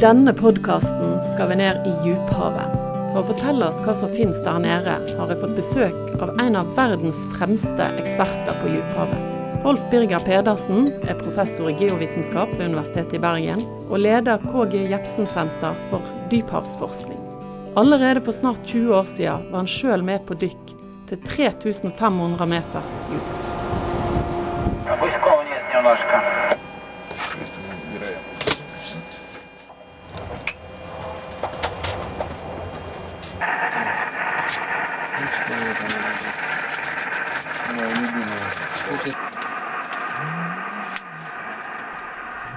denne podkasten skal vi ned i djuphavet. For å fortelle oss hva som finnes der nede, har jeg fått besøk av en av verdens fremste eksperter på djuphavet. Rolf Birger Pedersen er professor i geovitenskap ved Universitetet i Bergen, og leder KG Jepsen-senter for dyphavsforskning. Allerede for snart 20 år siden var han sjøl med på dykk til 3500 meters dyp.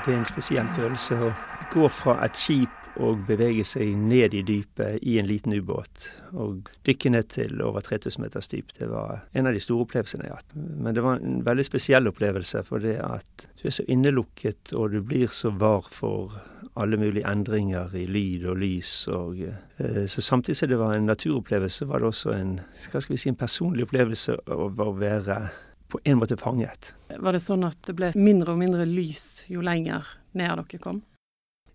Det er en spesiell følelse å gå fra et skip og bevege seg ned i dypet i en liten ubåt. Og dykke ned til over 3000 meters dyp. Det var en av de store opplevelsene jeg har hatt. Men det var en veldig spesiell opplevelse, for det at du er så innelukket, og du blir så var for alle mulige endringer i lyd og lys. Og, eh, så samtidig som det var en naturopplevelse, var det også en, skal vi si, en personlig opplevelse av å være på en måte fanget. Var det sånn at det ble mindre og mindre lys jo lenger ned dere kom?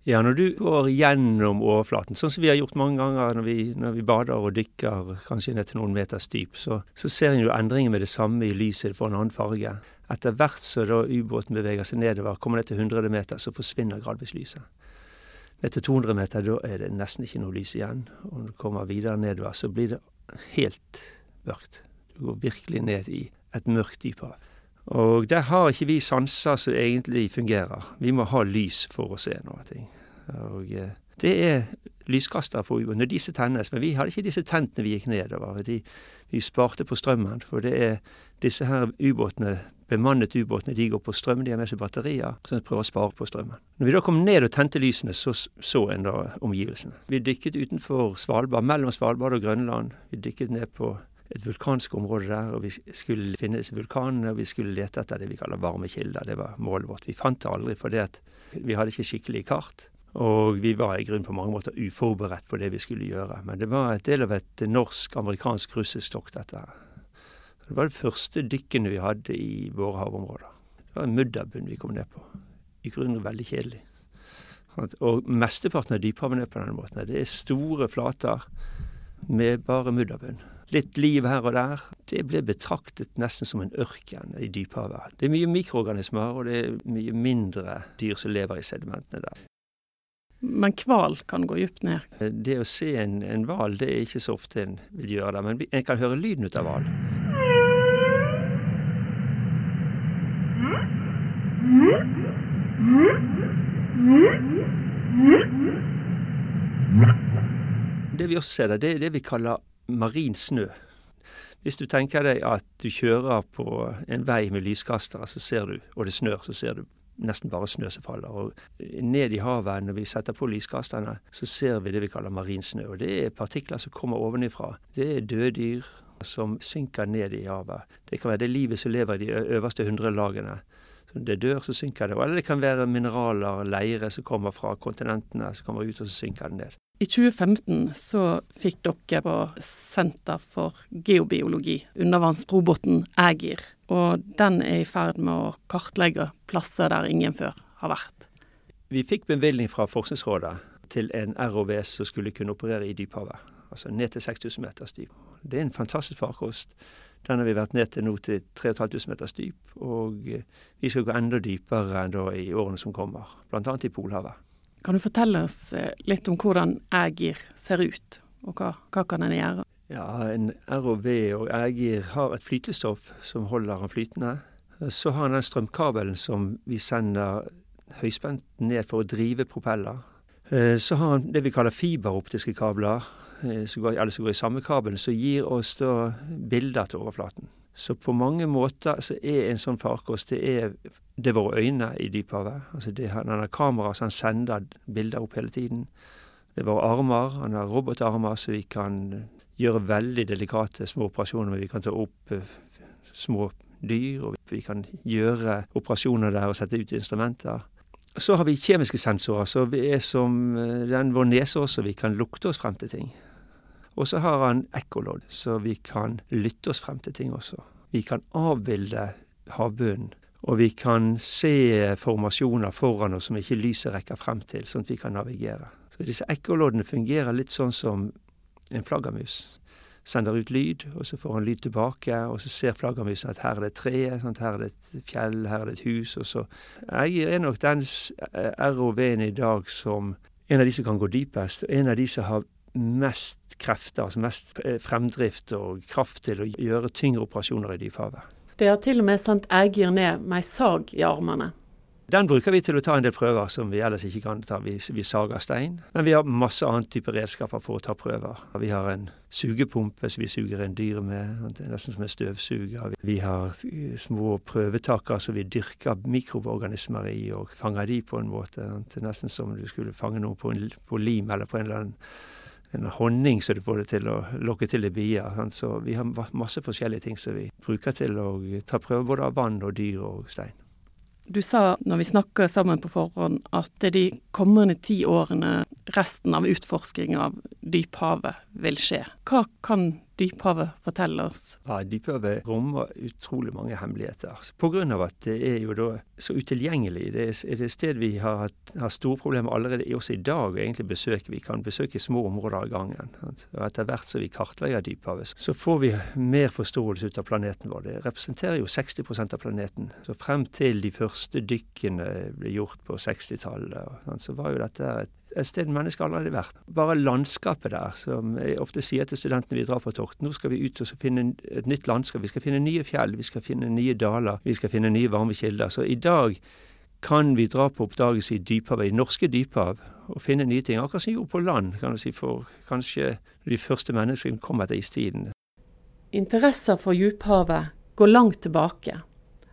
Ja, når du går gjennom overflaten, sånn som vi har gjort mange ganger når vi, når vi bader og dykker kanskje ned til noen meters dyp, så, så ser en jo endringer med det samme i lyset, det får en annen farge. Etter hvert som da ubåten beveger seg nedover, kommer ned til 100 meter, så forsvinner gradvis lyset. Ned til 200 meter, da er det nesten ikke noe lys igjen. Og når du kommer videre nedover, så blir det helt mørkt. Du går virkelig ned i et mørkt dyp hav. Og der har ikke vi sanser som egentlig fungerer. Vi må ha lys for å se noe. ting. Og eh, det er lyskaster på ubåten. Når disse tennes, men vi hadde ikke disse tent når vi gikk nedover. De, vi sparte på strømmen, for det er disse her ubåtene, bemannet ubåtene, de går på strøm, de har med seg batterier, så de prøver å spare på strømmen. Når vi da kom ned og tente lysene, så så en da omgivelsene. Vi dykket utenfor Svalbard, mellom Svalbard og Grønland. Vi dykket ned på et vulkansk område der, og vi skulle finne disse vulkanene, og vi skulle lete etter det vi kaller varme kilder. Det var målet vårt. Vi fant det aldri fordi at vi hadde ikke skikkelig kart. Og vi var i grunnen på mange måter uforberedt på det vi skulle gjøre. Men det var et del av et norsk, amerikansk, russisk tokt, dette. Det var det første dykkene vi hadde i våre havområder. Det var en mudderbunn vi kom ned på. I grunnen veldig kjedelig. Og mesteparten av dyphavene på denne måten. Det er store flater med bare mudderbunn. Litt liv her og der. Det ble betraktet nesten som en ørken i dyphavet. Det er mye mikroorganismer, og det er mye mindre dyr som lever i sedimentene der. Men hval kan gå dypt ned. Det å se en hval, det er ikke så ofte en vil gjøre det. Men en kan høre lyden ut av hval. Det vi også ser der, det er det vi kaller marin snø. Hvis du tenker deg at du kjører på en vei med lyskastere, så ser du, og det snør, så ser du nesten bare snø som faller. Og ned i havet, når vi setter på lyskasterne, så ser vi det vi kaller marin snø. Og det er partikler som kommer ovenifra. Det er døde dyr som synker ned i havet. Det kan være det livet som lever i de øverste hundre lagene. Så det dør, så synker det. Eller det kan være mineraler, leire som kommer fra kontinentene, som kommer ut, og så synker det ned. I 2015 så fikk dere på Senter for geobiologi undervannsroboten Ægir. Og den er i ferd med å kartlegge plasser der ingen før har vært. Vi fikk bevilgning fra Forskningsrådet til en ROV som skulle kunne operere i dyphavet. Altså ned til 6000 meters dyp. Det er en fantastisk farkost. Den har vi vært ned til nå til 3500 meters dyp. Og vi skal gå enda dypere enn da i årene som kommer, bl.a. i Polhavet. Kan du fortelle oss litt om hvordan Ægir ser ut, og hva, hva kan den gjøre? Ja, En ROV og Ægir har et flytestoff som holder den flytende. Så har han den strømkabelen som vi sender høyspent ned for å drive propeller. Så har han det vi kaller fiberoptiske kabler, som går, eller som går i samme kabel, som gir oss da bilder til overflaten. Så på mange måter så er en sånn farkost det er, det er våre øyne i dyphavet. Altså det, han har kamera så han sender bilder opp hele tiden. Det er våre armer. Han har robotarmer så vi kan gjøre veldig delikate små operasjoner. Men vi kan ta opp små dyr, og vi kan gjøre operasjoner der og sette ut instrumenter. Så har vi kjemiske sensorer, så vi er som den vår nese også. Vi kan lukte oss frem til ting. Og så har han ekkolodd, så vi kan lytte oss frem til ting også. Vi kan avbilde havbunnen. Og vi kan se formasjoner foran oss som ikke lyset rekker frem til, sånn at vi kan navigere. Så disse ekkoloddene fungerer litt sånn som en flaggermus. Sender ut lyd, og så får han lyd tilbake, og så ser flaggermusen at her er det et tre, sant? her er det et fjell, her er det et hus, og så Jeg er nok den ROV-en i dag som en av de som kan gå dypest, og en av de som har mest krefter, altså mest fremdrift og kraft til å gjøre tyngre operasjoner i dyphavet. Det har til og med sendt Ægir ned med ei sag i armene. Den bruker vi til å ta en del prøver som vi ellers ikke kan ta. Vi, vi sager stein. Men vi har masse annen type redskaper for å ta prøver. Vi har en sugepumpe som vi suger en dyr med, nesten som en støvsuger. Vi har små prøvetaker som vi dyrker mikroorganismer i og fanger de på en måte. Nesten som du skulle fange noe på, en, på lim eller på en eller annen en honning som du får det til å lokke til i bier. Så vi har masse forskjellige ting som vi bruker til å ta prøver både av vann og dyr og stein. Du sa når vi snakka sammen på forhånd at de kommende ti årene resten av utforsking av dyphavet vil skje. Hva kan dyphavet forteller oss? Ja, Dyphavet rommer utrolig mange hemmeligheter. Pga. at det er jo da så utilgjengelig. Det er et sted vi har, har store problemer allerede også i dag å egentlig besøke. Vi kan besøke små områder av gangen. Og Etter hvert som vi kartlegger dyphavet, så får vi mer forståelse ut av planeten vår. Det representerer jo 60% av planeten. Så frem til de første dykkene ble gjort på 60-tallet, så var jo dette et et sted mennesket aldri hadde vært. Bare landskapet der, som jeg ofte sier til studentene vi drar på tokt. Nå skal vi ut og finne et nytt landskap. Vi skal finne nye fjell, vi skal finne nye daler, vi skal finne nye varme kilder. Så i dag kan vi dra på oppdagelse i dyphavet, i norske dyphav, og finne nye ting. Akkurat som vi gjorde på land, kan du si, for kanskje de første menneskene kom etter istiden. Interesser for dyphavet går langt tilbake.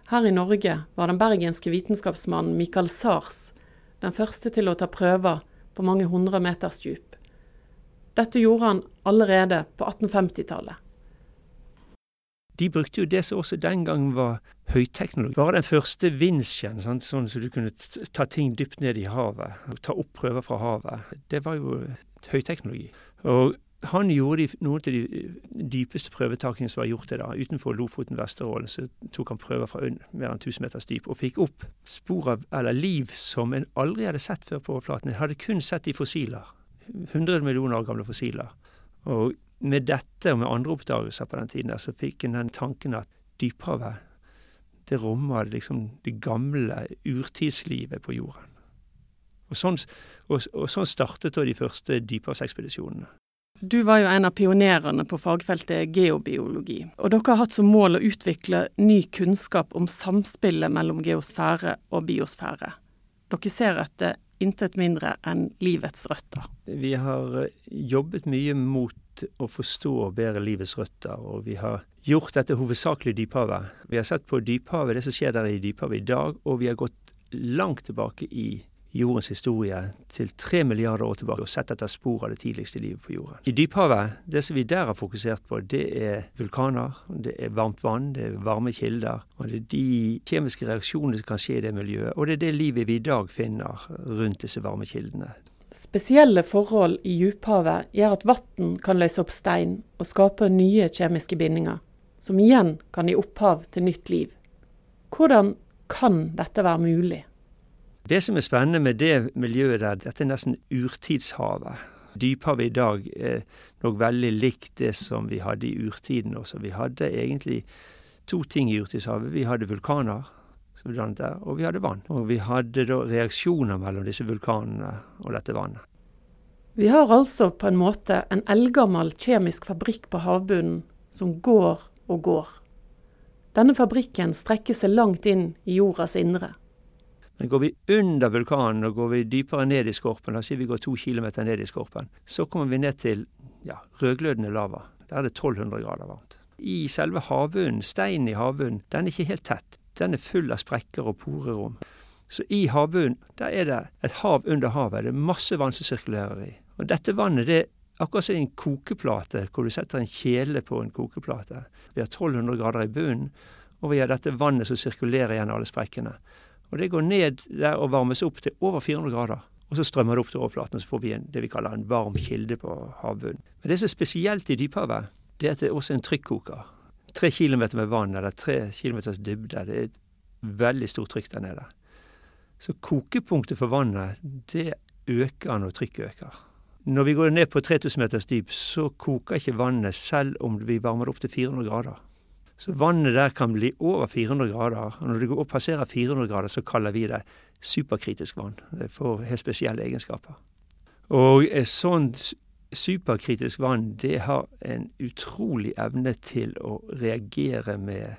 Her i Norge var den bergenske vitenskapsmannen Michael Sars den første til å ta prøver på mange hundre meters dyp. Dette gjorde han allerede på 1850-tallet. De brukte jo det som også den gangen var høyteknologi. Bare den første vinsjen, sånn, sånn så du kunne ta ting dypt ned i havet, og ta opp prøver fra havet, det var jo høyteknologi. Og han gjorde de, noen av de dypeste prøvetakene som var gjort det da. Utenfor Lofoten, Vesterålen, så tok han prøver fra mer enn 1000 meters dyp, og fikk opp spor av eller liv som en aldri hadde sett før på overflaten. En hadde kun sett i fossiler. 100 millioner år gamle fossiler. Og med dette og med andre oppdagelser på den tiden der, så fikk en den tanken at dyphavet, det rommer liksom det gamle urtidslivet på jorden. Og sånn, og, og sånn startet da de første dyphavsekspedisjonene. Du var jo en av pionerene på fagfeltet geobiologi, og dere har hatt som mål å utvikle ny kunnskap om samspillet mellom geosfære og biosfære. Dere ser etter intet mindre enn livets røtter. Vi har eh, jobbet mye mot å forstå bedre livets røtter, og vi har gjort dette hovedsakelig i dyphavet. Vi har sett på dyphavet, det som skjer der i dyphavet i dag, og vi har gått langt tilbake i jordens historie til tre milliarder år tilbake og sett etter spor av det tidligste livet på jorden. I dyphavet, det som vi der har fokusert på, det er vulkaner, det er varmt vann, det er varme kilder. Og det er de kjemiske reaksjonene som kan skje i det miljøet. Og det er det livet vi i dag finner rundt disse varme kildene. Spesielle forhold i dyphavet gjør at vann kan løse opp stein og skape nye kjemiske bindinger, som igjen kan gi opphav til nytt liv. Hvordan kan dette være mulig? Det som er spennende med det miljøet der, dette er nesten urtidshavet. Dyphavet i dag er nok veldig likt det som vi hadde i urtiden også. Vi hadde egentlig to ting i urtidshavet. Vi hadde vulkaner, som dannet der, og vi hadde vann. Og vi hadde da reaksjoner mellom disse vulkanene og dette vannet. Vi har altså på en måte en eldgammel kjemisk fabrikk på havbunnen som går og går. Denne fabrikken strekker seg langt inn i jordas indre. Men går vi under vulkanen og går vi dypere ned i skorpen, la oss si vi går to kilometer ned i skorpen, så kommer vi ned til ja, rødglødende lava. Der er det 1200 grader varmt. I selve havbunnen, steinen i havbunnen, den er ikke helt tett. Den er full av sprekker og porerom. Så i havbunnen, der er det et hav under havet. Det er masse vann som sirkulerer i. Og dette vannet, det er akkurat som en kokeplate, hvor du setter en kjele på en kokeplate. Vi har 1200 grader i bunnen, og vi har dette vannet som sirkulerer gjennom alle sprekkene. Og det går ned der og varmes opp til over 400 grader. Og så strømmer det opp til overflaten, og så får vi en, det vi kaller en varm kilde på havbunnen. Men det som er spesielt i dyphavet, det er at det er også en trykkoker. Tre kilometer med vann, eller tre kilometers dybde. Det er et veldig stort trykk der nede. Så kokepunktet for vannet, det øker når trykket øker. Når vi går ned på 3000 meters dyp, så koker ikke vannet selv om vi varmer det opp til 400 grader. Så vannet der kan bli over 400 grader. Og når det går opp passerer 400 grader, så kaller vi det superkritisk vann. Det får helt spesielle egenskaper. Og sånt superkritisk vann, det har en utrolig evne til å reagere med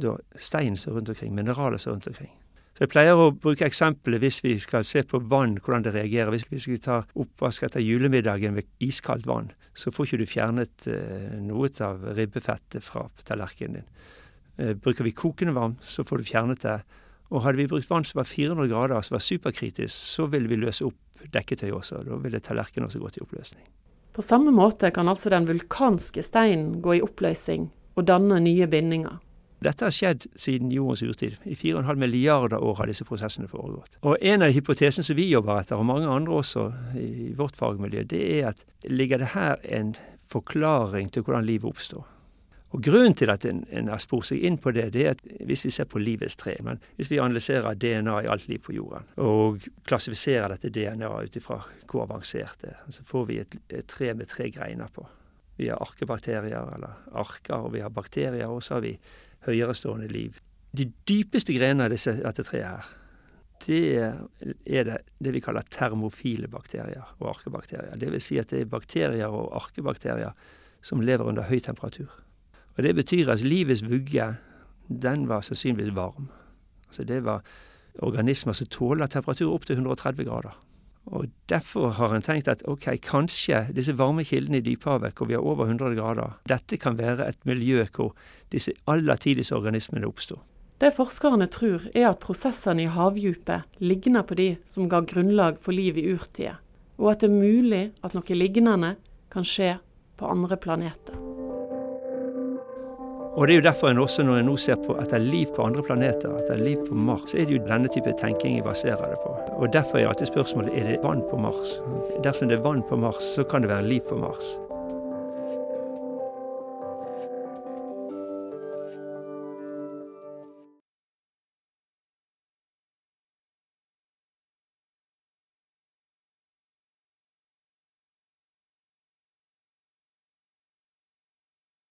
da, stein som er rundt omkring, mineraler som er rundt omkring. Så Jeg pleier å bruke eksempelet hvis vi skal se på vann, hvordan det reagerer. Hvis vi skal ta oppvask etter julemiddagen med iskaldt vann, så får ikke du fjernet eh, noe av ribbefettet fra tallerkenen din. Eh, bruker vi kokende vann, så får du fjernet det. Og hadde vi brukt vann som var 400 grader, som var superkritisk, så ville vi løse opp dekketøy også. Da ville tallerkenen også gått i oppløsning. På samme måte kan altså den vulkanske steinen gå i oppløsning og danne nye bindinger. Dette har skjedd siden jordens urtid. I 4,5 milliarder år har disse prosessene foregått. Og En av hypotesene som vi jobber etter, og mange andre også i vårt fagmiljø, det er at ligger det her en forklaring til hvordan livet oppstår. Og Grunnen til at en, en har spurt seg inn på det, det er at hvis vi ser på livets tre men Hvis vi analyserer DNA i alt liv på jorden, og klassifiserer dette DNA ut ifra hvor avansert det er, så får vi et, et tre med tre greiner på. Vi har arkebakterier, eller arker, og vi har bakterier, og så har vi høyerestående liv. De dypeste grenene av disse, dette treet her, det er det, det vi kaller termofile bakterier og arkebakterier. Vil si at det er bakterier og arkebakterier som lever under høy temperatur. Og Det betyr at livets vugge, den var sannsynligvis varm. Altså Det var organismer som tåler temperatur opp til 130 grader. Og Derfor har en tenkt at ok, kanskje disse varme kildene i dyphavet, hvor vi har over 100 grader, dette kan være et miljø hvor disse aller tidligste organismene oppstår. Det forskerne tror, er at prosessene i havdypet ligner på de som ga grunnlag for liv i urtida, og at det er mulig at noe lignende kan skje på andre planeter. Og Det er jo derfor en også, når en nå ser på at det er liv på andre planeter, at det er liv på Mars, så er det jo denne type tenking jeg baserer det på. Og Derfor er alltid spørsmålet er det vann på Mars. Dersom det er vann på Mars, så kan det være liv på Mars.